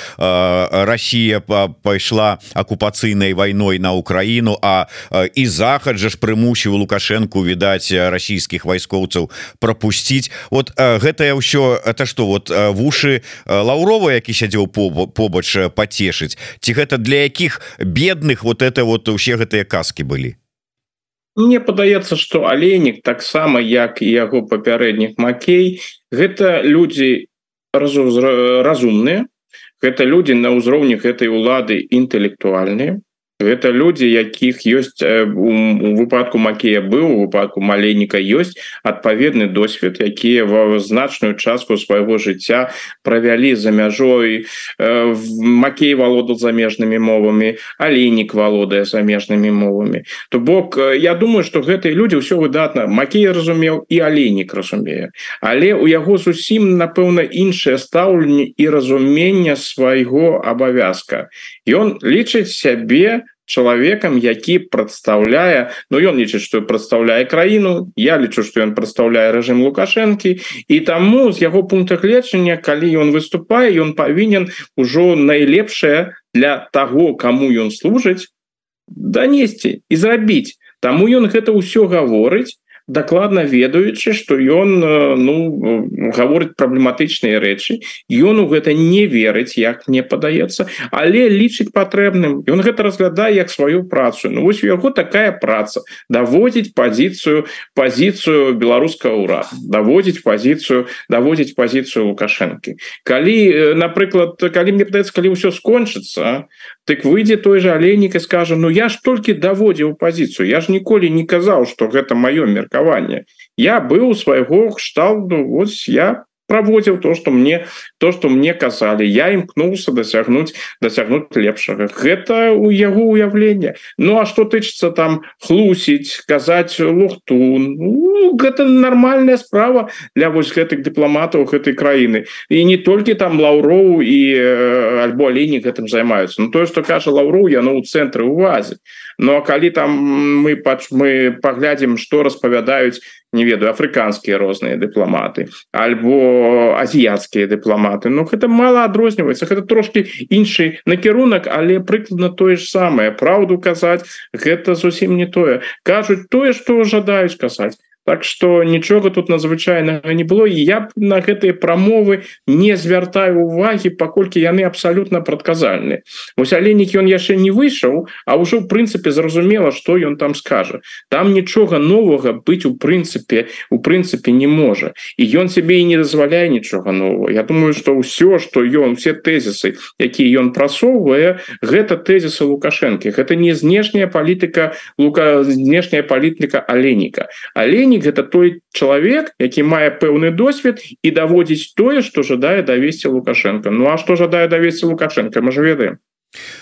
S1: Россия пайшла акупацыйнай вайной на Украіну а і захад жа ж прымусіў лукашенко відаць расійскіх вайскоўцаў пропусціць вот гэтае ўсё это что вот вушы лаўрова які сядзеў побач пацешыць ці гэта для якіх бедных вот это вот усе гэтыя казки былі?
S2: Мне падаецца что алейнік таксама як і яго папярэдніх Макей гэта людзі разумныя гэта людзі на ўзроўні гэтай улады інтэлектуальныя гэта люди якіх ёсць у выпадку макея быў выпадку маленніка ёсць адпаведны досвед якія ва значную частку свайго жыцця правялі за мяжой макей валодал замежнымі мовамі алейнік валодае замежнымі мовамі то бок я думаю что гэтыя люди ўсё выдатна макей разумеў і алейнік разумее але у яго зусім напэўна іншае стаўленне і разумення свайго абавязка ён лічыць сябе чалавекам які прадстаўляе Ну ён лічыць что прадстаўляе краіну я лічу что ён прадстаўляе рэжым лукашэнкі і таму з яго пункта гледжання калі ён выступае ён павінен ужо найлепшае для того кому ён служыць данесці і зрабіць Таму ён гэта ўсё гаворыць дакладна ведаючы что ён ну гаворыць праблематычныя рэчы. Ён у гэта не верыць як мне падаецца але лічыць патрэбным. Ён гэта разглядае як сваю працу. Ну вось у яго такая праца даводзіць пазіцыю пазіцыю беларускага ура даводзіць пазіцыю даводзіць пазіцыю лукашэнкі. Калі напрыклад калі мне падаецца калі ўсё скончыцца так выйдзе той же алейнік і скажа Ну я ж толькі даводзіў пазіцыю я ж ніколі не казаў что гэта маё меркаванне я быў свайго кшталду ось я праводзіў то что мне то что мне казалі я імкнуўся дасягнуць дасягнуць лепшага гэта у яго уяўлення Ну а что тычыцца там хлусіць казаць лухту ну, гэта нормальная справа для вось гэтых дыпламатаў гэтай краіны і не толькі там лаўроў і э, альбо алейнік гэтым займаюцца Ну тое что кажа лаўру яно ў цэнтры увазе Ну а калі там мы мы паглядзім что распавядаюць не ведаю афрыканскія розныя дыпламаты альбо азіяцкія дыпламаты Ну гэта мало адрозніваецца гэта трошки іншы накірунак але прыкладна тое ж самае праўду казаць гэта зусім не тое кажуць тое что жадаюць казаць Так что нічога тут надзвычайнага не было і я б на гэтыя прамовы не звяртаю увагі паколькі яны абсалютна прадказальны. Вось алейнік ён яшчэ не выйшаў а ўжо в прынцыпе зразумела что ён там скажа. Там нічога новага быць у прынцыпе у прынцыпе не можа. І ён сябе і не дазваляе нічога нового Я думаю что ўсё что ён все тэзісы якія ён прасоўвае гэта тэзісы лукашэнкі. Гэта не знешняя палітыка лука знешняя палітыка алейніка алейнік кіраўнік гэта той чалавек які мае пэўны досвед і даводзіць тое што жадае давесці лукашенко Ну а што жадае давесці лукашенко мы ж ведаем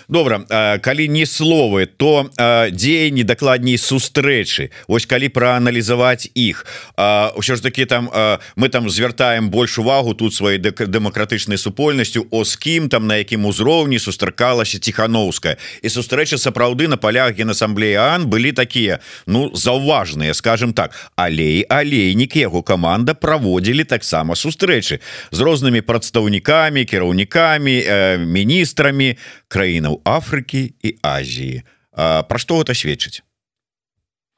S1: добра калі не словы то дзеянні дакладней сустрэчы. Вось калі прааналізаваць іх. Ўсё ж таки там мы там звяртаем больш увагу тут сваёй дэмакратычнай супольнасцю о з кім там на якім узроўні сустракалася ціхановская. І сустрэча сапраўды на палях генасамблеі Ан былі такія ну заўважныя скажем так. Алей алейнік яго команда праводзілі таксама сустрэчы з рознымі прадстаўнікамі кіраўнікамі міністрамі краінаў Афрыкі і Азіі. Пра што гэта сведчыць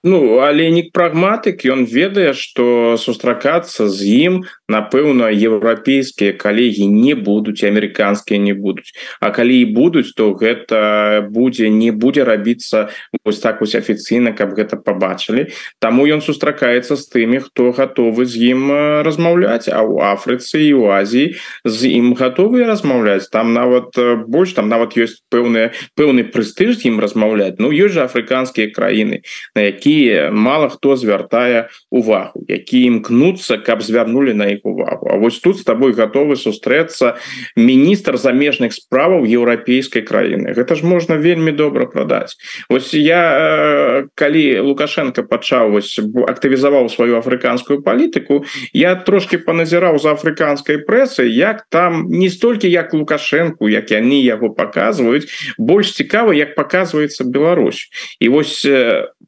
S2: Ну аленік прагматык ён ведае что сустракацца з ім напэўна еўрапейскія калегі не будуць амерыканскія не будуць. А калі і будуць то гэта будзе не будзе рабіцца вось так вось афіцыйна каб гэта побачылі Таму ён сустракаецца з тымі хто гатовы з ім размаўляць. А у Афрыцы і у Азіі з ім гатовыя размаўляць. Там нават больш там нават ёсць пэўныя пэўны прэстыж ім размаўляць. Ну ёсць жа афрыканскія краіны на які якія мало хто звяртае увагу які імкнуцца каб звярнули на іх увагу. А вось тут с тобой готовы сустрэцца міністр замежных справаў еўрапейской краіны. Гэта ж можна вельмі добра продать Вось я калі лукашенко пачаў вось актывізаваў сваю афрыканскую палітыку я трошки паназіраў за афрыканской прэсы як там не столькі як лукашенко як яны яго показваюць больш цікава як показывается Беларусь. І вось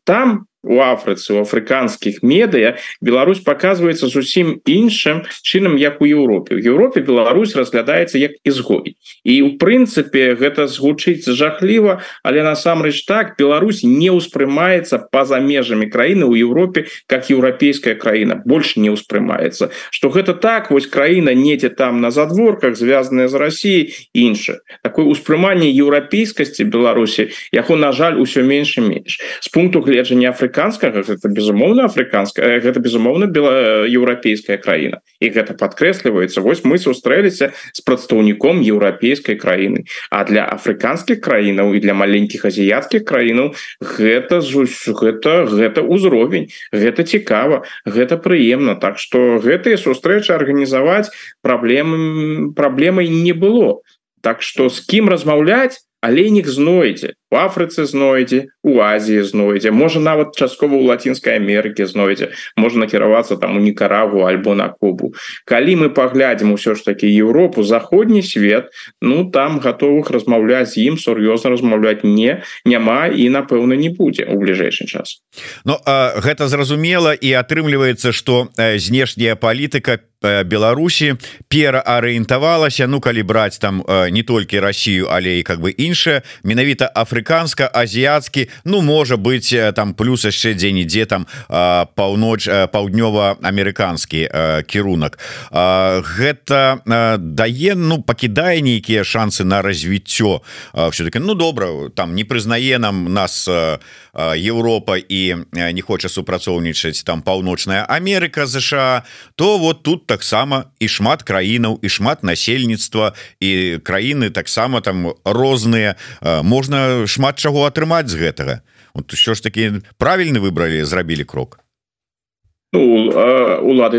S2: там у Афрыцы у афрыканскіх медыя Беларусь показваецца зусім іншым чынам як у Еўропе. У Еўропе Беларусь разглядаецца як ізгой. І у прынцыпе гэта згучыць жахліва але насамрэч так Беларусь не ўспрымаецца па-за межамі краіны ў Еўропе как еўрапейская краіна. Больше не ўспрымаецца. Что гэта так вось краіна недзе там на задворках звязаная з Россией інша такое ўспрыманне еўрапейскасці Беларусі яго на жаль усё менш і менш. З пункту гледжання Афрыка афрыканскага гэта безумоўна афрыканская гэта безумоўна бела еўрапейская краіна і гэта падкрэсліваецца вось мы сустрэліся з прадстаўніком еўрапейскай краіны. А для афрыканскіх краінаў і для маленькіх азіяцкіх краінаў гэта гэта гэта ўзровень гэта цікава гэта прыемна. Так что гэтыя сустрэчы арганізаваць праблемы праблемай не было. Так что з кім размаўляць алейнік знойдзе у Афрыцы знойдзе у Азіі знойдзе можа нават часткова у лацінскай Амерыкі знойдзе можна накіравацца там у Нікараву альбо на Кубу. Калі мы паглядзім усё ж таки Еўропу заходні свет ну там готовых размаўляць з ім сур'ёзна размаўляць не няма і напэўна не будзе у бліжэйшы час.
S1: Ну гэта зразумела і атрымліваецца что знешняя палітыка Беларусі пераарыентавалася Ну калі браць там не толькі Россию але і как бы іншая менавіта афрыканска-азіяцкі Ну можа быть там плюс яшчэ дзе-нідзе там паўноч паўднёва-амерыканскі кірунак гэта дае Ну пакідае нейкія шансы на развіццё все-таки Ну добра там не прызнае нам нас Еўропа і не хоча супрацоўнічаць там паўночная Амерыка ЗША то вот тут таксама і шмат краінаў і шмат насельніцтва і краіны таксама там розныя можна шмат чаго атрымаць з гэтага. Вот що ж таки правільны выбралі зрабілі крок
S2: Ну, улады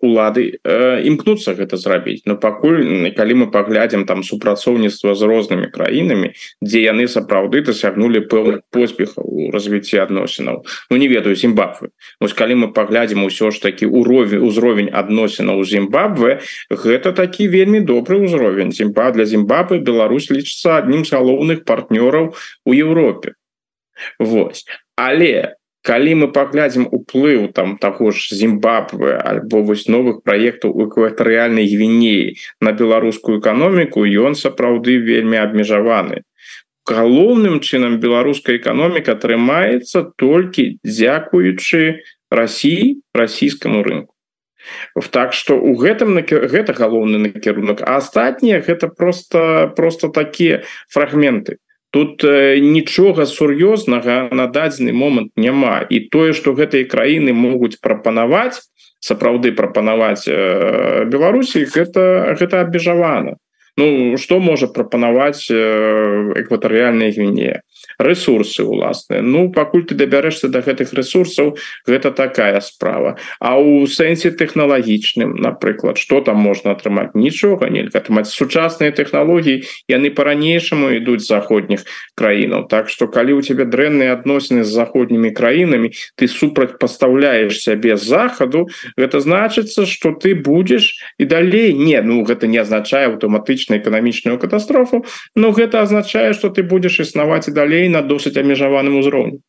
S2: улады імкнуцца гэта зрабіць. Но пакуль калі мы паглядзім там супрацоўніцтва з рознымі краінамі дзе яны сапраўды дасягнулі пэўных поспехаў у развіцці адносінаў. Ну не ведаю Зімбабвы Вось калі мы паглядзім усё ж такі уровень узровень адносінаў у Зімбабве гэта такі вельмі добры ўзровень. Зімба для Зімбабы Беларусь лічыцца аднім з галоўных партнёраў у Еўропе. Вось. Але у калі мы паглядзім уплыў там таго ж Зімбабве альбо вось новых праектаў у экватарыяльнай гвінеі на беларускую эканоміку ён сапраўды вельмі абмежаваны. Галоўным чынам беларуская эканоміка атрымаецца толькі дзякуючы Росіі расійскаму рынку. Так что у гэтым гэта галоўны накірунак. А астатнія гэта просто просто такія фрагменты тут нічога сур'ёзнага на дадзены момант няма. І тое что гэтыя краіны могуць прапанаваць сапраўды прапанаваць Беларусі гэта гэта абмежавана. Ну что можа прапанаваць экватарыяльная гвінея ресурсы уласныя Ну пакуль ты дабярэшься до гэтых ресурсаў гэта такая справа. А у сэнсе тэхналагічным напрыклад что там можна атрымаць? Нічога нельга атрымаць. Сучасныя технологлогі яны по-ранейшаму ідуць заходніх краінаў. Так что калі у тебя дрэнныя адносіны з заходнімі краінамі ты супраць пастаўляешь сябе захаду гэта значыцца что ты будешь і далей. Не ну гэта не азначае аўтаматычна эканамічную катастрофу но гэта азначае что ты будешь існаваць і далей на досыць абмежаваным узроўню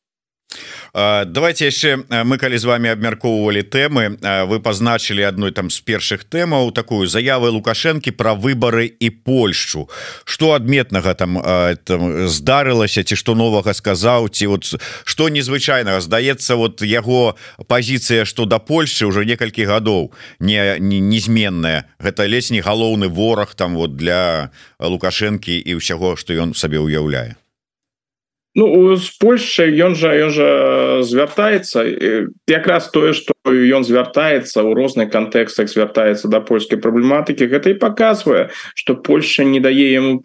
S1: давайте яшчэ мы калі з вами абмяркоўвалі тэмы вы пазначылі адной там з першых тэмаў такую заявы лукашэнкі про выборы і Польшу что адметнага там, там здарылася ці што новага сказаў ці вот что незвычайнага? Здаецца вот яго пазіцыя что да Польши уже некалькі гадоў не незменная гэта ледзь не галоўны вораг там вот для лукашэнкі і ўсяго что ён сабе уяўляе
S2: Ну з Польшай ён жа ён жа звяртаецца якраз тое што ён звяртаецца ў розных кантэкстах звяртаецца да польскай праблематыкі гэта і паказвае што Польша не дае яму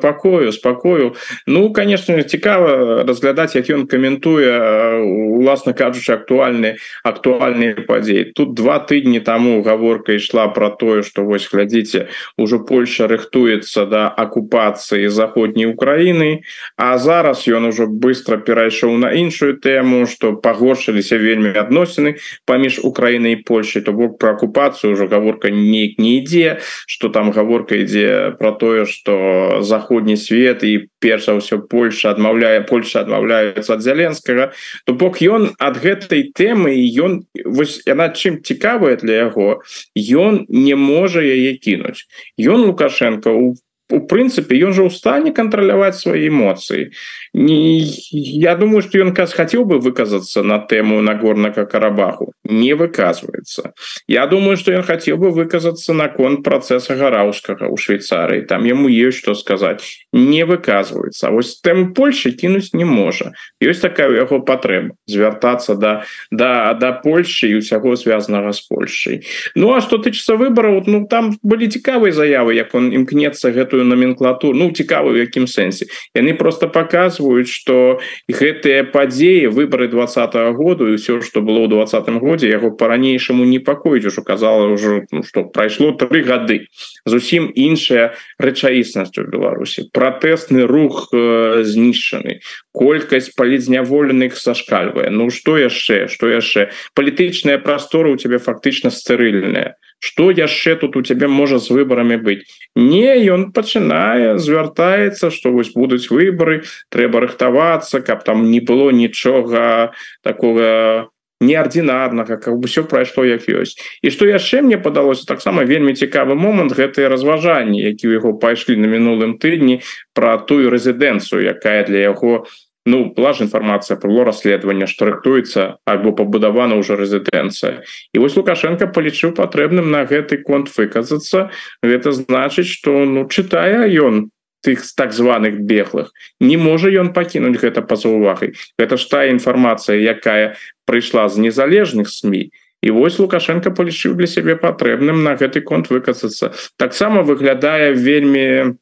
S2: пакою спакою Ну конечно цікава разглядаць як ён каментуе уласна кажучы актуальны актуальныя падзеі тут два тыдні таму гаворка ішла про тое што вось глядзіце ўжо Польша рыхтуецца да акупацыі заходняй Украіны а зараз ён ўжо быстро перайшоў на іншую тэму что пагоршыліся вельмі адносіны паміж Украінай і Польшай то бок про акупацыю уже гаворка неяк не ідзе что там гаворка ідзе про тое что заходні свет і перш за ўсё Польша адмаўляе Польша адмаўляецца ад зяленскага то бок ён ад гэтай тэмы ён вось яна чым цікавая для яго ён не можа яе кінуць ён лукашенко у у прынцыпе ён жа ў стане кантраляваць свае эмоцыі я думаю что ён каз хотел бы выказаться на тему нагорнага карабаху не выказывается. Я думаю что ён хотел бы выказаться на конт процесса гараўскага у швейцарыі там ему есть что сказать. Не выказывается. Вось тэм Польши кінуць не можа ёсць такая у яго патрэба звяртацца да да да Польши і усяго звязанага с Польшай Ну а что тычыцца выбораў ну там былі цікавыя заявы як он імкнецца гэтую номенклатуру ну цікавую якім сэнсе. Яны просто показывают показваюць что гэтыя падзеі выборы двадцатого году і все что было ў двадцатым годзе яго по-ранейшаму непакоіць ужо казала ну, что прайшло три гады. Зусім іншая рэчаіснасць у Беларусі. Пратэсны рух э, знішчаны. Колькасць палізняволеных сашкальвае Ну что яшчэ что яшчэ? Палітычная прастора у тебе фактычна стэрыльная что яшчэ тут у тебе можа з выборами быть не ён пачынае звяртаецца что вось будуць выборы трэба рыхтавацца каб там не было нічога такого неардинарнага как бы все прайшло як ёсць. І что яшчэ мне падалося таксама вельмі цікавы момант гэтые разважанні які у яго пайшлі на мінулым тыдні про тую рэзідэнцыю якая для яго у ну была ж інфармацыя было расследаванне што рыхтуецца альбо пабудавана ўжо рэзідэнцыя і вось лукашенко палічыў патрэбным на гэты конт выказацца гэта значыць что ну чытае ён тых так званых беглых не можа ён пакінуць гэта па-за увагай гэта ж тая інфармацыя якая прыйшла з незалежных сМ і вось лукашенко палічыў для сябе патрэбным на гэты конт выказацца таксама выглядае вельмі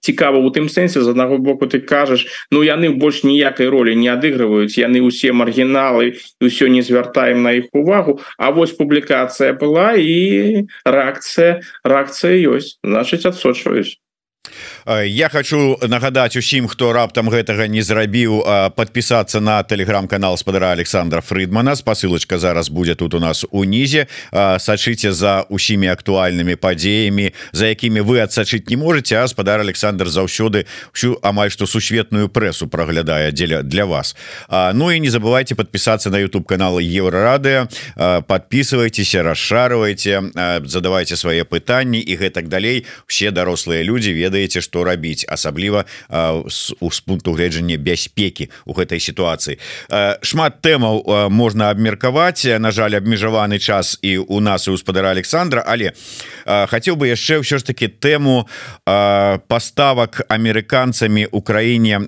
S2: цікава у тым сэнсе з аднаго боку ты кажаш ну яны больш ніякай ролі не адыгрываюць яны ўсе маргіналы ўсё не звяртаем на іх увагу А вось публікацыя была і рэакцыя рэакцыя ёсць. Значыць адсочваюсь
S1: я хочу нагадаць усім хто раптам гэтага не зрабіў подпісацца на телеграм-канал спадара Александра Фрыдмана. Спасылочка зараз будзе тут у нас унізе. Сачыце за усімі актуальнымі падзеямі за якімі вы адсачыць не можете а спадар Александр заўсёды всю амаль што сусветную прэсу праглядае дзеля для вас. Ну і не забывайте подпісацца на YouTube каналы еврорады подписывайтеся расшарвайте задавайте свае пытанні і гэтак далей. Все дарослыя люди ведаеце что рабіць асабліва з пункту гледжання бяспекі у гэтай сітуацыі. Шмат тэмаў можна абмеркаваць. На жаль абмежаваны час і у нас і гаспадара Александра. Але хацеў бы яшчэ ўсё ж таки тэму паставак амерыканцамі Украіне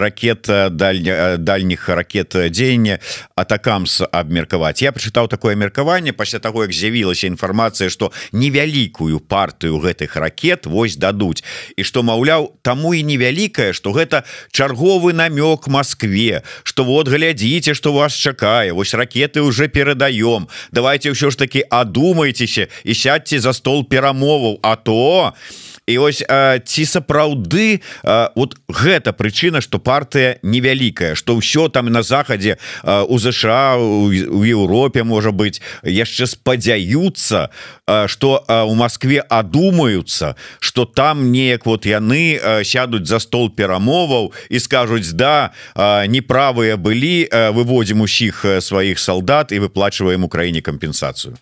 S1: ракет дальня дальніх ракет дзеяння атакамс абмеркаваць. Я прачытаў такое меркаванне пасля таго як з'явілася інфармацыя что невялікую партыю гэтых ракет вось дадуць і что ма маўляў таму і невялікае что гэта чарговы намёк Москве что вот глядзіце что вас чакае вось ракеты уже перадаем давайте ўсё ж таки адумайцеся і сядьце за стол перамоваў а то не і ось ці сапраўды вот гэта прычына что партыя невялікая что ўсё там на захадзе у ЗША у Еўропе можа быть яшчэ спадзяюцца что у Москве адумаюцца что там неяк вот яны сядуць за стол перамоваў і скажуць да неправыя былі выводзім усіх сваіх солдат і выплачваем Украіне кампенсацыю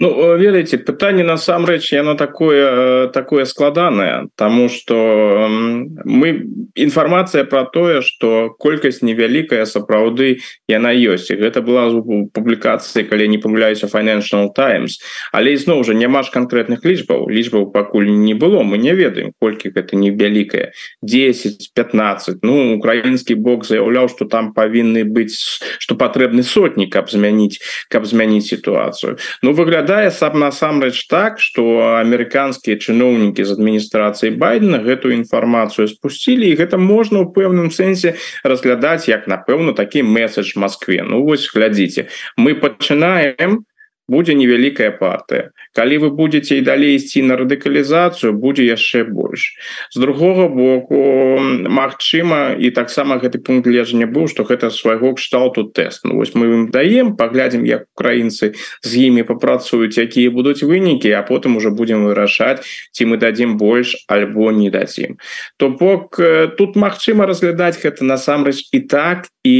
S2: Ну ведаеце пытанне насамрэч яно такое такое складанае тому что мы інфармацыя про тое что колькасць невялікая сапраўды яна ёсць і гэта была публікацыі калі не памыляюся financial times. Але ізноў уже няма ж конкретных лічбаў лічбаў пакуль не было мы не ведаем колькі гэта невялікая 10 15 ну украінскі бок заяўляў что там павінны быць что патрэбны сотні каб змяніць каб змяніць сітуацыю Ну выглядает выглядае сам насамрэч так что амерыканскія чыноўнікі з адміністрацыі байдена гэтую інфармацыю спусцілі і гэта можна ў пэўным сэнсе разглядаць як напэўна такі месседж Москве Ну вось глядзіце мы пачынаем будзе невялікая партыя калі вы будете і далей ісці на радыкалізацыю будзе яшчэ больш. З другого боку Мачыма і таксама гэты пункт лежання быў что гэта свайго кшталту тест Ну вось мы ім даем паглядзім як украінцы з імі папрацуюць якія будуць вынікі а потым уже будемм вырашаць ці мы дадзім больш альбо не дадзім. То бок тут Мачыма разглядаць гэта насамрэч і так і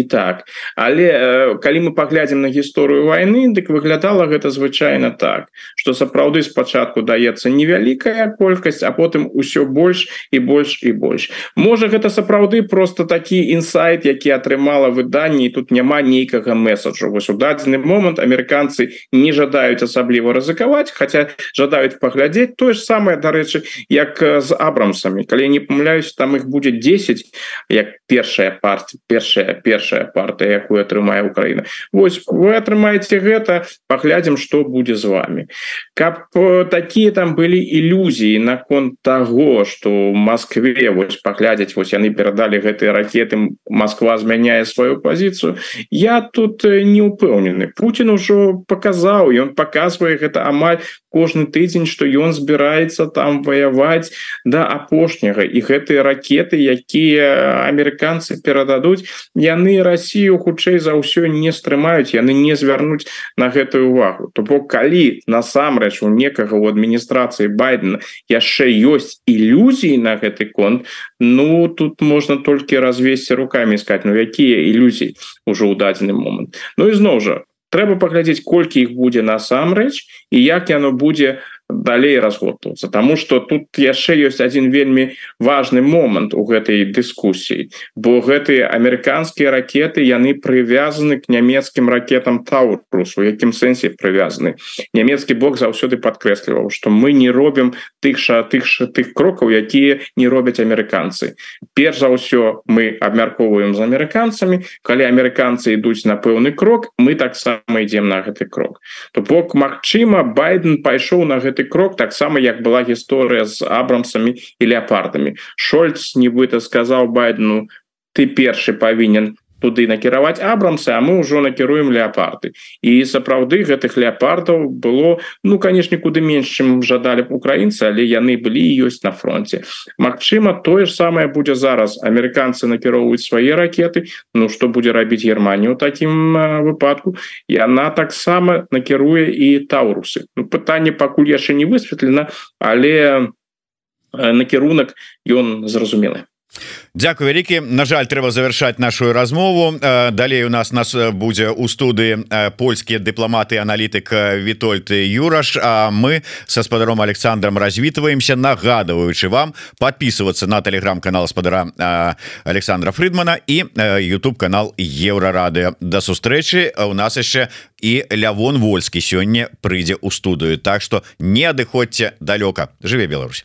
S2: і так. Але калі мы паглядзім на гісторыю войны дык выглядала гэта звычайна так что сапраўды спачатку даецца невялікая колькасць а потым усё больш і больш і больш. Можа гэта сапраўды просто такі інсайт які атрымала выданні тут няма нейкага месаджу вось у дадзены момант амерыканцы не жадаюць асабліва рызыкаваць хотя жадаюць паглядзець тое ж самае дарэчы як з абрамсамі. Калі не памыляюсь там их будзе 10 як першая партия першая першая партыя якую атрымае Украіна. Вось вы атрымаеце гэта паглядзім что будзе з вами. Каб такія там былі ілюзіі наконт того что Москве вось паглядзяць вось яны перадалі гэтыя ракеты Москва змяняе сваю пазіцыю. Я тут не упэўнены Путін ужо показаў ён показвае гэта амаль кожны тыдзень что ён збіраецца там ваяваць до да апошняга. І гэтыя ракеты якія амерыканцы перададуць яны Россию хутчэй за ўсё не стрымаюць яны не звярнуць на гэтую увагу то бок калі насамрэч у некага у адміністрацыі байдена яшчэ ёсць ілюзіі на гэты конт ну тут можна толькі развесці руками искать ну якія ілюзіі уже ў дадзены момант. Ну і зноў жа трэба паглядзець колькі іх будзе насамрэч і як яно будзе далей разгортвацца. Таму что тут яшчэ ёсць один вельмі важный момант у гэтай дыскусіі бо гэтыя амерыканскія ракеты яны прывязаны к нямецкім ракетам таурус у якім сэнсе прывязаны. Нямецкі бок заўсёды подкрэсліваў что мы не робім тых ша тых ша тых крокаў якія не робяць амерыканцы. Перш за ўсё мы абмяркоўваем з амерыканцамі. Калі амерыканцы ідуць на пэўны крок мы таксама ідзем на гэты крок. То бок Мачыма байден пайшоў на гэты гэты крок таксама як была гісторыя з абрамсамі і леопардамі Шольц нібыта сказаў байдену ты першы павінен туды накіраваць абрамсы а мы ўжо накіруем леопарды і сапраўды гэтых леопардаў было ну канешне куды менш чым жадалі б украінцы але яны былі ёсць на фронте Мачыма тое ж самае будзе зараз. Амерыканцы накіроўваюць свае ракеты. Ну что будзе рабіць Германію таким выпадку? І она таксама накіруе і таурусы. Ну, пытанне пакуль яшчэ не высветлена але накірунак ён зразумелы
S1: Дякую вялікі. На жаль трэба завершаць нашу размову. Далей у нас нас будзе у студыі польскія дыпламаты аналітык Вітольд Юраш. А мы са спадаром Александром развітваемся. Нагадываючы вам подписываться на телеграм-канал спадара Александра Фридмана і YouTube канал еврорады до сустрэчы. У нас яшчэ і Лявон вольскі сёння прыйдзе ў студыю. Так что не адыходзьце далёка. Жыве Беларусь